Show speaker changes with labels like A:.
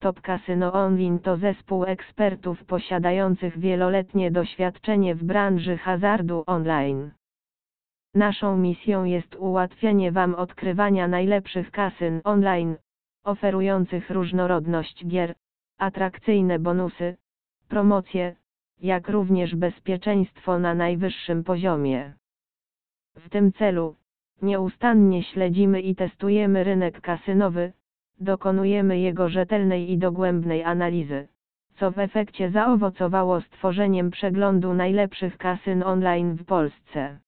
A: Top Casino Online to zespół ekspertów posiadających wieloletnie doświadczenie w branży hazardu online. Naszą misją jest ułatwianie Wam odkrywania najlepszych kasyn online, oferujących różnorodność gier, atrakcyjne bonusy, promocje, jak również bezpieczeństwo na najwyższym poziomie. W tym celu, nieustannie śledzimy i testujemy rynek kasynowy, dokonujemy jego rzetelnej i dogłębnej analizy, co w efekcie zaowocowało stworzeniem przeglądu najlepszych kasyn online w Polsce.